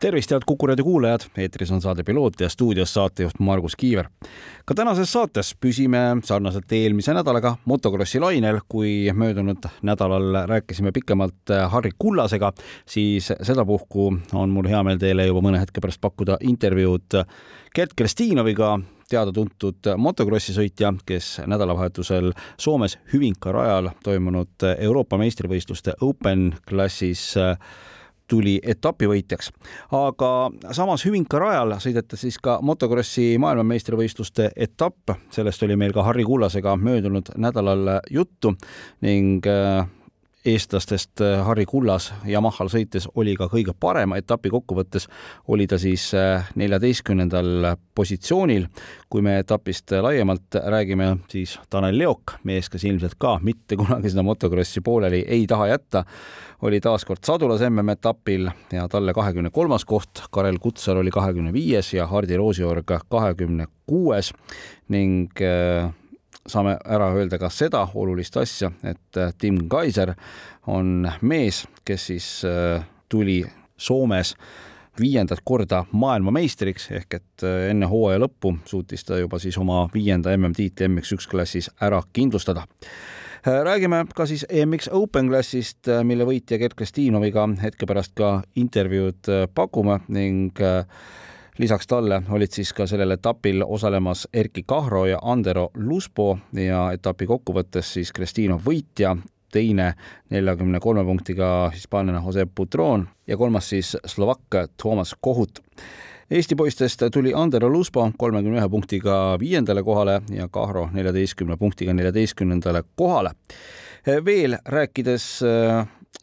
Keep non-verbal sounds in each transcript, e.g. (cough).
tervist, head Kuku raadio kuulajad, eetris on saade Piloot ja stuudios saatejuht Margus Kiiver. ka tänases saates püsime sarnaselt eelmise nädalaga motokrossi lainel, kui möödunud nädalal rääkisime pikemalt Harri Kullasega, siis sedapuhku on mul hea meel teile juba mõne hetke pärast pakkuda intervjuud Gert Kristinoviga, teada-tuntud motokrossi sõitja, kes nädalavahetusel Soomes Hüvinka rajal toimunud Euroopa meistrivõistluste Open klassis tuli etapivõitjaks. aga samas Hüvinka rajal sõideti siis ka motokrossi maailmameistrivõistluste etapp, sellest oli meil ka Harri Kullasega möödunud nädalal juttu ning äh, eestlastest äh, Harri Kullas Yamahal sõites oli ka kõige parem, etapi kokkuvõttes oli ta siis äh, neljateistkümnendal positsioonil. kui me etapist laiemalt räägime, siis Tanel Leok, mees, kes ilmselt ka mitte kunagi seda motokrossi pooleli ei taha jätta, oli taas kord sadulas MM-etapil ja talle kahekümne kolmas koht, Karel Kutsar oli kahekümne viies ja Hardi Roosiorg kahekümne kuues ning äh, saame ära öelda ka seda olulist asja, et äh, Tim Kaiser on mees, kes siis äh, tuli Soomes viiendat korda maailmameistriks ehk et äh, enne hooaja lõppu suutis ta juba siis oma viienda MM-tiitli MX1 klassis ära kindlustada. räägime ka siis EMX Open klassist, mille võitja Gert Kristinoviga hetke pärast ka intervjuud pakume ning lisaks talle olid siis ka sellel etapil osalemas Erki Kahro ja Andero Luspo ja etapi kokkuvõttes siis Kristino võitja, teine neljakümne kolme punktiga hispaanlane Jose Putron ja kolmas siis slovakk Toomas Kohut. Eesti poistest tuli Andero Luspo kolmekümne ühe punktiga viiendale kohale ja Kahro neljateistkümne punktiga neljateistkümnendale kohale. veel rääkides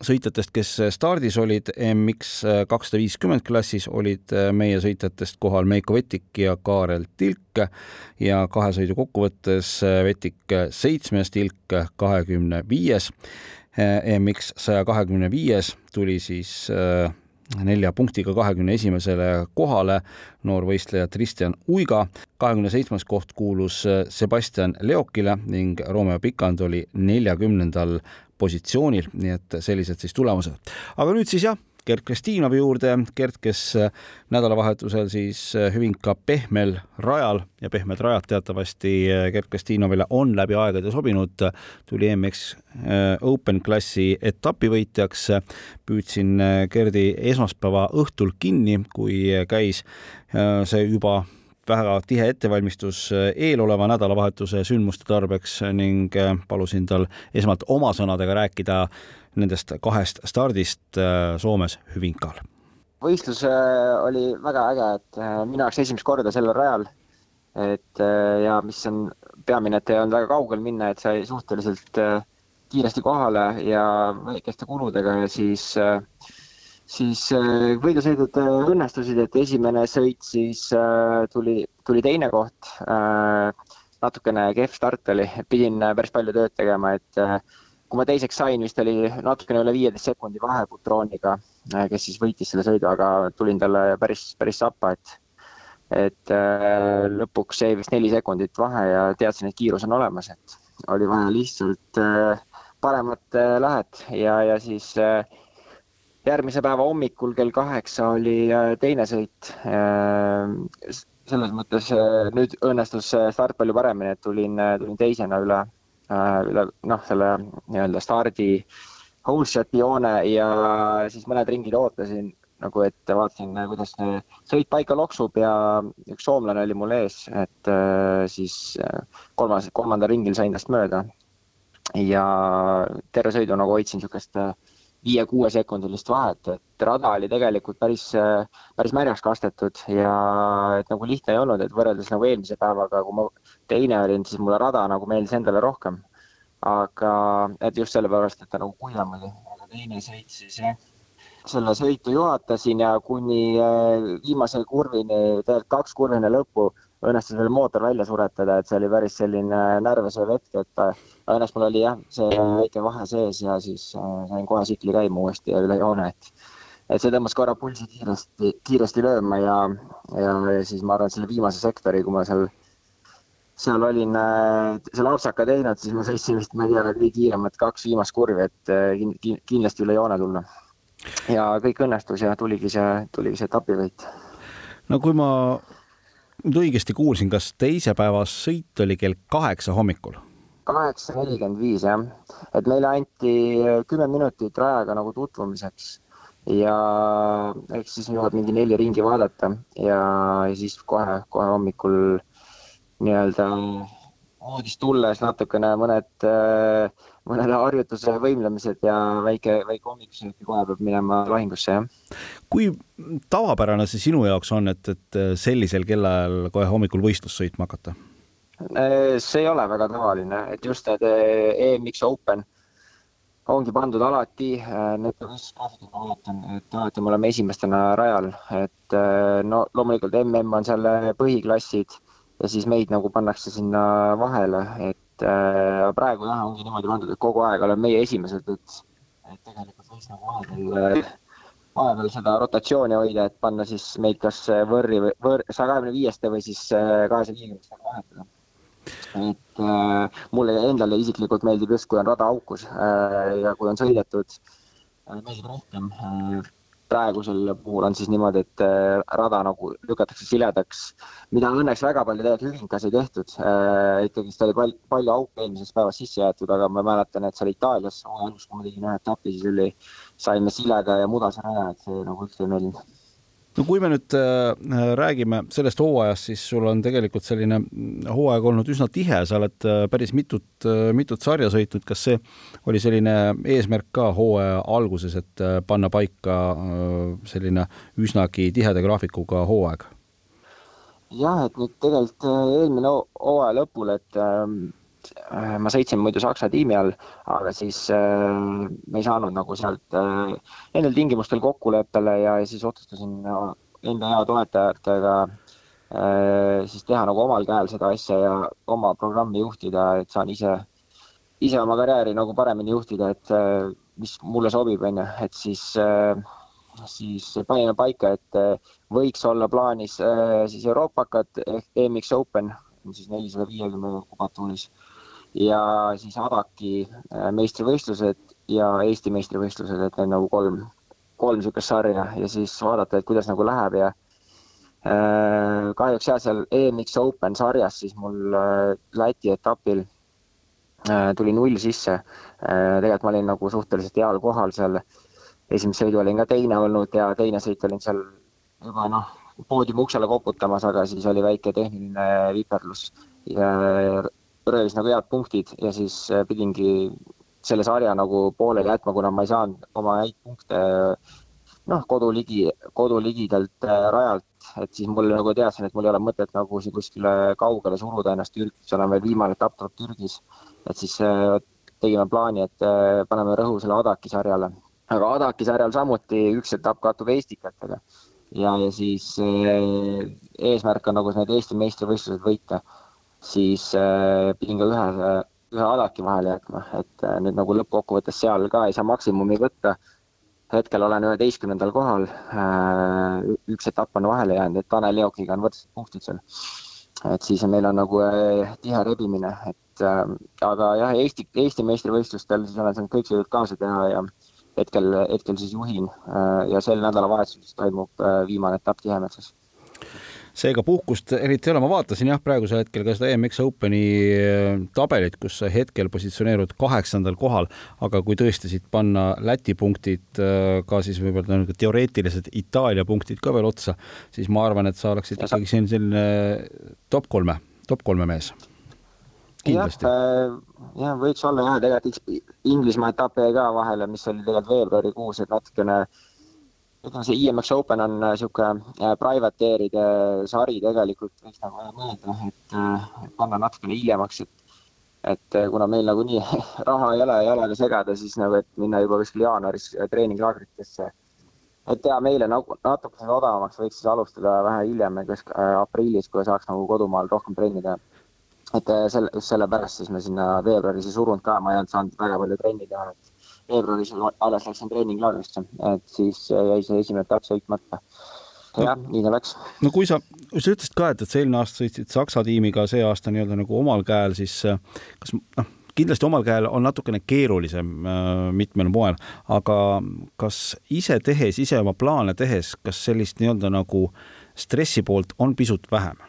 sõitjatest, kes stardis olid MX kakssada viiskümmend klassis, olid äh, meie sõitjatest kohal Meiko Vetik ja Kaarel Tilk ja kahe sõidu kokkuvõttes äh, Vetik seitsmes, Tilk kahekümne viies. Äh, MX saja kahekümne viies tuli siis nelja punktiga kahekümne esimesele kohale noor võistleja Kristjan Uiga. kahekümne seitsmes koht kuulus Sebastian Leokile ning Romeo Pikand oli neljakümnendal positsioonil, nii et sellised siis tulemused. aga nüüd siis jah, Gert Kristinovi juurde, Gert, kes äh, nädalavahetusel siis äh, Hüvinka pehmel rajal ja pehmed rajad teatavasti äh, Gert Kristinovile on läbi aegade sobinud, tuli MX Open klassi etapivõitjaks. püüdsin Gerdi esmaspäeva õhtul kinni, kui käis see juba väga tihe ettevalmistus äh, eeloleva nädalavahetuse sündmuste tarbeks ning äh, palusin tal esmalt oma sõnadega rääkida nendest kahest stardist äh, Soomes Hüvinkal. võistlus oli väga äge, et minu jaoks esimest korda sellel rajal. et ja mis on peamine, et ei olnud väga kaugel minna, et sai suhteliselt kiiresti kohale ja väikeste kuludega ja siis äh, siis äh, võidusõidud äh, õnnestusid, et esimene sõit siis äh, tuli, tuli teine koht. natukene kehv start oli, pidin päris palju tööd tegema, et kui ma teiseks sain, vist oli natukene üle viieteist sekundi vahe Putroniga, kes siis võitis selle sõidu, aga tulin talle päris, päris sappa, et et lõpuks jäi vist neli sekundit vahe ja teadsin, et kiirus on olemas, et oli vaja lihtsalt paremat lähet ja, ja siis äh, järgmise päeva hommikul kell kaheksa oli äh, teine sõit. Äh, selles mõttes äh, nüüd õnnestus start palju paremini, et tulin, tulin teisena üle, üle noh, selle nii-öelda stardi whole shot'i joone ja siis mõned ringid ootasin nagu, et vaatasin, kuidas sõit paika loksub ja üks soomlane oli mul ees, et siis kolmas, kolmandal ringil sain tast mööda. ja terve sõidu nagu hoidsin niisugust viie-kuuesekundilist vahet, et rada oli tegelikult päris, päris märjaks kastetud ja et nagu lihtne ei olnud, et võrreldes nagu eelmise päevaga, kui ma teine olin, siis mulle rada nagu meeldis endale rohkem. aga, et just sellepärast, et ta nagu kuivam oli, aga teine sõit siis jah, selle sõitu juhatasin ja kuni äh, viimase kurvini, tegelikult kaks kurvini lõppu õnnestus veel mootor välja suretada, et see oli päris selline närvesev hetk, et õnneks mul oli jah, see väike vahe sees ja siis sain kohe tsikli käima uuesti ja üle joone, et et see tõmbas korra pulsi kiiresti, kiiresti lööma ja, ja, siis ma arvan, et selle viimase sektori, kui ma seal, seal olin äh, selle apsaka teinud, siis ma sõitsin vist, ma ei tea, kõige kiiremad kaks viimast kurvi, et äh, kindlasti üle joone tulla. ja kõik õnnestus ja tuligi see, tuligi see etapivõit. no kui ma nüüd õigesti kuulsin, kas teise päeva sõit oli kell kaheksa hommikul? Kaheksa nelikümmend viis jah, et meile anti kümme minutit rajaga nagu tutvumiseks ja eks siis jõuad mingi neli ringi vaadata ja, ja siis kohe, kohe hommikul nii-öelda voodist tulles natukene mõned, mõned harjutuse võimlemised ja väike, väike hommikusöök ja kohe peab minema lahingusse, jah. kui tavapärane see sinu jaoks on, et, et sellisel kellaajal kohe hommikul võistlust sõitma hakata? See ei ole väga tavaline, et just need EMX Open ongi pandud alati, äh, need ma vaatan, et alati me oleme esimestena rajal, et äh, no loomulikult mm on seal äh, põhiklassid ja siis meid nagu pannakse sinna vahele, et äh, praegu jah, ongi niimoodi pandud, et kogu aeg oleme meie esimesed, et, et tegelikult võiks nagu vahepeal, vahepeal seda rotatsiooni hoida, et panna siis meid kas võrri või võr-, saja kahekümne viieste või siis kahesaja viiekümnestega vahetada et äh, mulle endale isiklikult meeldib just, kui on rada aukus äh, ja kui on sõidetud äh,, meeldib rohkem äh,. praegusel puhul on siis niimoodi, et äh, rada nagu lükatakse siledaks, mida õnneks väga palju tegelikult Hüvinkas ei tehtud äh,. ikkagist oli pal palju auke eelmisest päevast sisse jäetud, aga ma mäletan, et seal Itaalias hooaja alguses, kui ma tegin ühe etapi, siis oli, saime silega ja mudase raja, et see nagu üldse ei meeldinud no kui me nüüd äh, räägime sellest hooajast, siis sul on tegelikult selline hooaeg olnud üsna tihe, sa oled äh, päris mitut, äh, mitut sarja sõitnud, kas see oli selline eesmärk ka hooaja alguses, et panna paika selline üsnagi tiheda graafikuga hooaeg? jah, et nüüd tegelikult eelmine hooaja lõpul, et ähm, Äh, ma sõitsin muidu Saksa tiimi all, aga siis äh, me ei saanud nagu sealt äh, nendel tingimustel kokkuleppele ja siis otsustasin enda hea toetajatega äh, siis teha nagu omal käel seda asja ja oma programmi juhtida, et saan ise, ise oma karjääri nagu paremini juhtida, et äh, mis mulle sobib, on ju, et siis äh, siis panime paika, et äh, võiks olla plaanis äh, siis Euroopakad ehk EMX Open, siis nelisada viiekümne kubatuuris ja siis Adaki äh, meistrivõistlused ja Eesti meistrivõistlused, et need nagu kolm, kolm niisugust sarja ja siis vaadata, et kuidas nagu läheb ja äh, kahjuks jah, seal EMX Open sarjas siis mul äh, Läti etapil tuli null sisse. tegelikult ma olin nagu suhteliselt heal kohal seal, esimese sõidu olin ka teine olnud ja teine sõit olin seal juba noh, poodiumi uksele koputamas, aga siis oli väike tehniline viperlus ja röövis nagu head punktid ja siis äh, pidingi selle sarja nagu pooleli jätma, kuna ma ei saanud oma häid punkte noh, kodu ligi, kodu ligidalt äh, rajalt, et siis mul nagu teadsin, et mul ei ole mõtet nagu siin kuskile kaugele suruda ennast Türgis, seal on veel viimane etapp tuleb Türgis. et siis äh, tegime plaani, et paneme rõhu selle Adaki sarjale. aga Adaki sarjal samuti üks etapp kattub Estikatega ja, ja siis eesmärk on nagu need Eesti meistrivõistlused võita siis äh, pidin ka ühe, ühe alaki vahele jätma, et äh, nüüd nagu lõppkokkuvõttes seal ka ei saa maksimumi võtta. hetkel olen üheteistkümnendal kohal äh,. üks etapp on vahele jäänud, et Tanel Leokiga on võrdsed punktid seal. et siis meil on nagu äh, tihe rebimine, et äh, aga jah, Eesti, Eesti meistrivõistlustel siis olen saanud kõik sõidud kaasa teha ja hetkel, hetkel siis juhin äh, ja sel nädalavahetusel siis toimub äh, viimane etapp Tihemetsas seega puhkust eriti ei ole, ma vaatasin jah, praegusel hetkel ka seda EMX Openi äh, tabelit, kus sa hetkel positsioneerud kaheksandal kohal, aga kui tõesti siit panna Läti punktid äh, ka siis võib-olla nagu teoreetilised Itaalia punktid ka veel otsa, siis ma arvan, et sa oleksid ikkagi siin selline top kolme, top kolme mees. kindlasti. jah, äh, võiks olla jah, tegelikult Inglismaa etapp jäi ka vahele, mis oli tegelikult veebruarikuus, et natukene äh, ütleme, see IMX Open on niisugune äh, äh, privateeride sari tegelikult, võiks nagu mõelda, et äh, panna natukene hiljemaks, et et kuna meil nagunii (laughs) raha ei ole jalaga segada, siis nagu, et minna juba kuskil jaanuaris treeninglaagritesse. et teha meile nagu natukene odavamaks, võiks siis alustada vähe hiljem, kas aprillis, kui saaks nagu kodumaal rohkem trenni teha. et selle, just sellepärast siis me sinna veebruaris ei surunud ka, ma ei olnud saanud väga palju trenni teha, et veebruaris alles läksin treeninglaagrisse, et siis jäi see esimene etapp sõitmata. jah no,, nii ta läks. no kui sa, sa ütlesid ka, et, et sa eelmine aasta sõitsid Saksa tiimiga, see aasta nii-öelda nagu omal käel, siis kas noh, kindlasti omal käel on natukene keerulisem äh, mitmel moel, aga kas ise tehes, ise oma plaane tehes, kas sellist nii-öelda nagu stressi poolt on pisut vähem?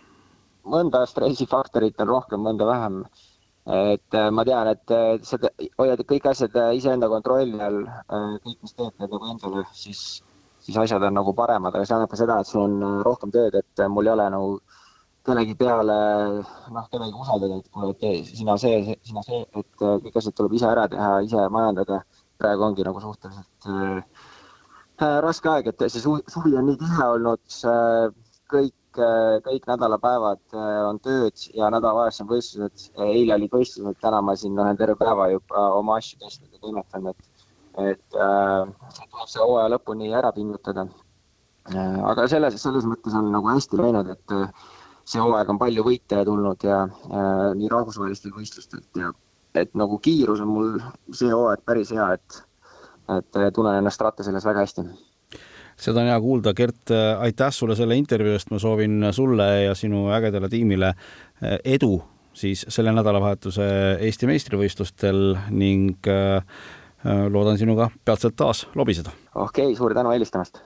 mõnda stressifaktorit on rohkem, mõnda vähem. Et äh, ma tean, et äh, sa hoiad kõik asjad äh, iseenda kontrolli all, kõik, mis teed, teed nagu endale, siis, siis asjad on nagu paremad, aga see tähendab ka seda, et sul on rohkem tööd, et mul ei ole nagu kellegi peale, noh, kedagi usaldada, et kuule, et sina see, sina see, et kõik asjad tuleb ise ära teha, ise majandada. praegu ongi nagu suhteliselt äh, raske aeg, et see suvi on nii tihe olnud, kõik kõik, kõik nädalapäevad äh, on tööd ja nädalavahetus on võistlused. eile olid võistlused, täna ma siin olen terve päeva juba oma asju testinud ja toimetanud, et, et äh, tuleb see hooaja lõpuni ära pingutada äh,. aga selles, selles mõttes on nagu hästi läinud, et äh, see hooaeg on palju võite tulnud ja äh, nii rahvusvahelistel võistlustelt ja et nagu kiirus on mul see hooaeg päris hea, et, et äh, tunnen ennast ratta selles väga hästi seda on hea kuulda, Gert, aitäh sulle selle intervjuu eest, ma soovin sulle ja sinu ägedale tiimile eh, edu siis selle nädalavahetuse Eesti meistrivõistlustel ning eh, loodan sinuga peatselt taas lobiseda. okei okay,, suur tänu helistamast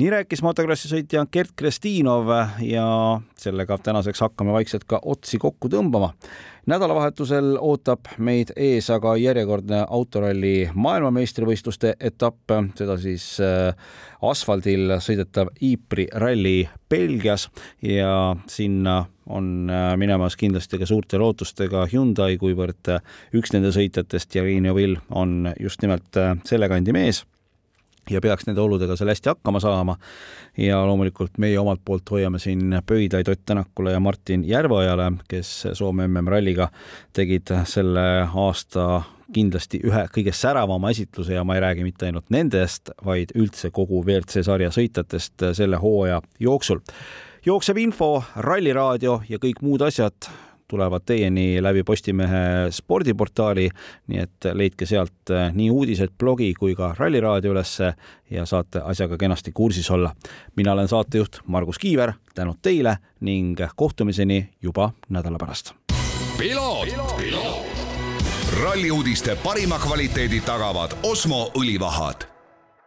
nii rääkis motokrossi sõitja Gert Krestinov ja sellega tänaseks hakkame vaikselt ka otsi kokku tõmbama. nädalavahetusel ootab meid ees aga järjekordne autoralli maailmameistrivõistluste etapp, seda siis äh, asfaldil sõidetav Ypres ralli Belgias ja sinna on äh, minemas kindlasti ka suurte lootustega Hyundai, kuivõrd üks nende sõitjatest, Jarin Jovil, on just nimelt äh, selle kandi mees ja peaks nende oludega seal hästi hakkama saama. ja loomulikult meie omalt poolt hoiame siin pöidlaid Ott Tänakule ja Martin Järveojale, kes Soome MM-ralliga tegid selle aasta kindlasti ühe kõige säravama esitluse ja ma ei räägi mitte ainult nendest, vaid üldse kogu WRC sarja sõitjatest selle hooaja jooksul. jooksev info, Ralliraadio ja kõik muud asjad tulevad teieni läbi Postimehe spordiportaali, nii et leidke sealt eh, nii uudised blogi kui ka Ralliraadio ülesse ja saate asjaga kenasti kursis olla. mina olen saatejuht Margus Kiiver, tänud teile ning kohtumiseni juba nädala pärast. ralli uudiste parima kvaliteedi tagavad Osmo õlivahad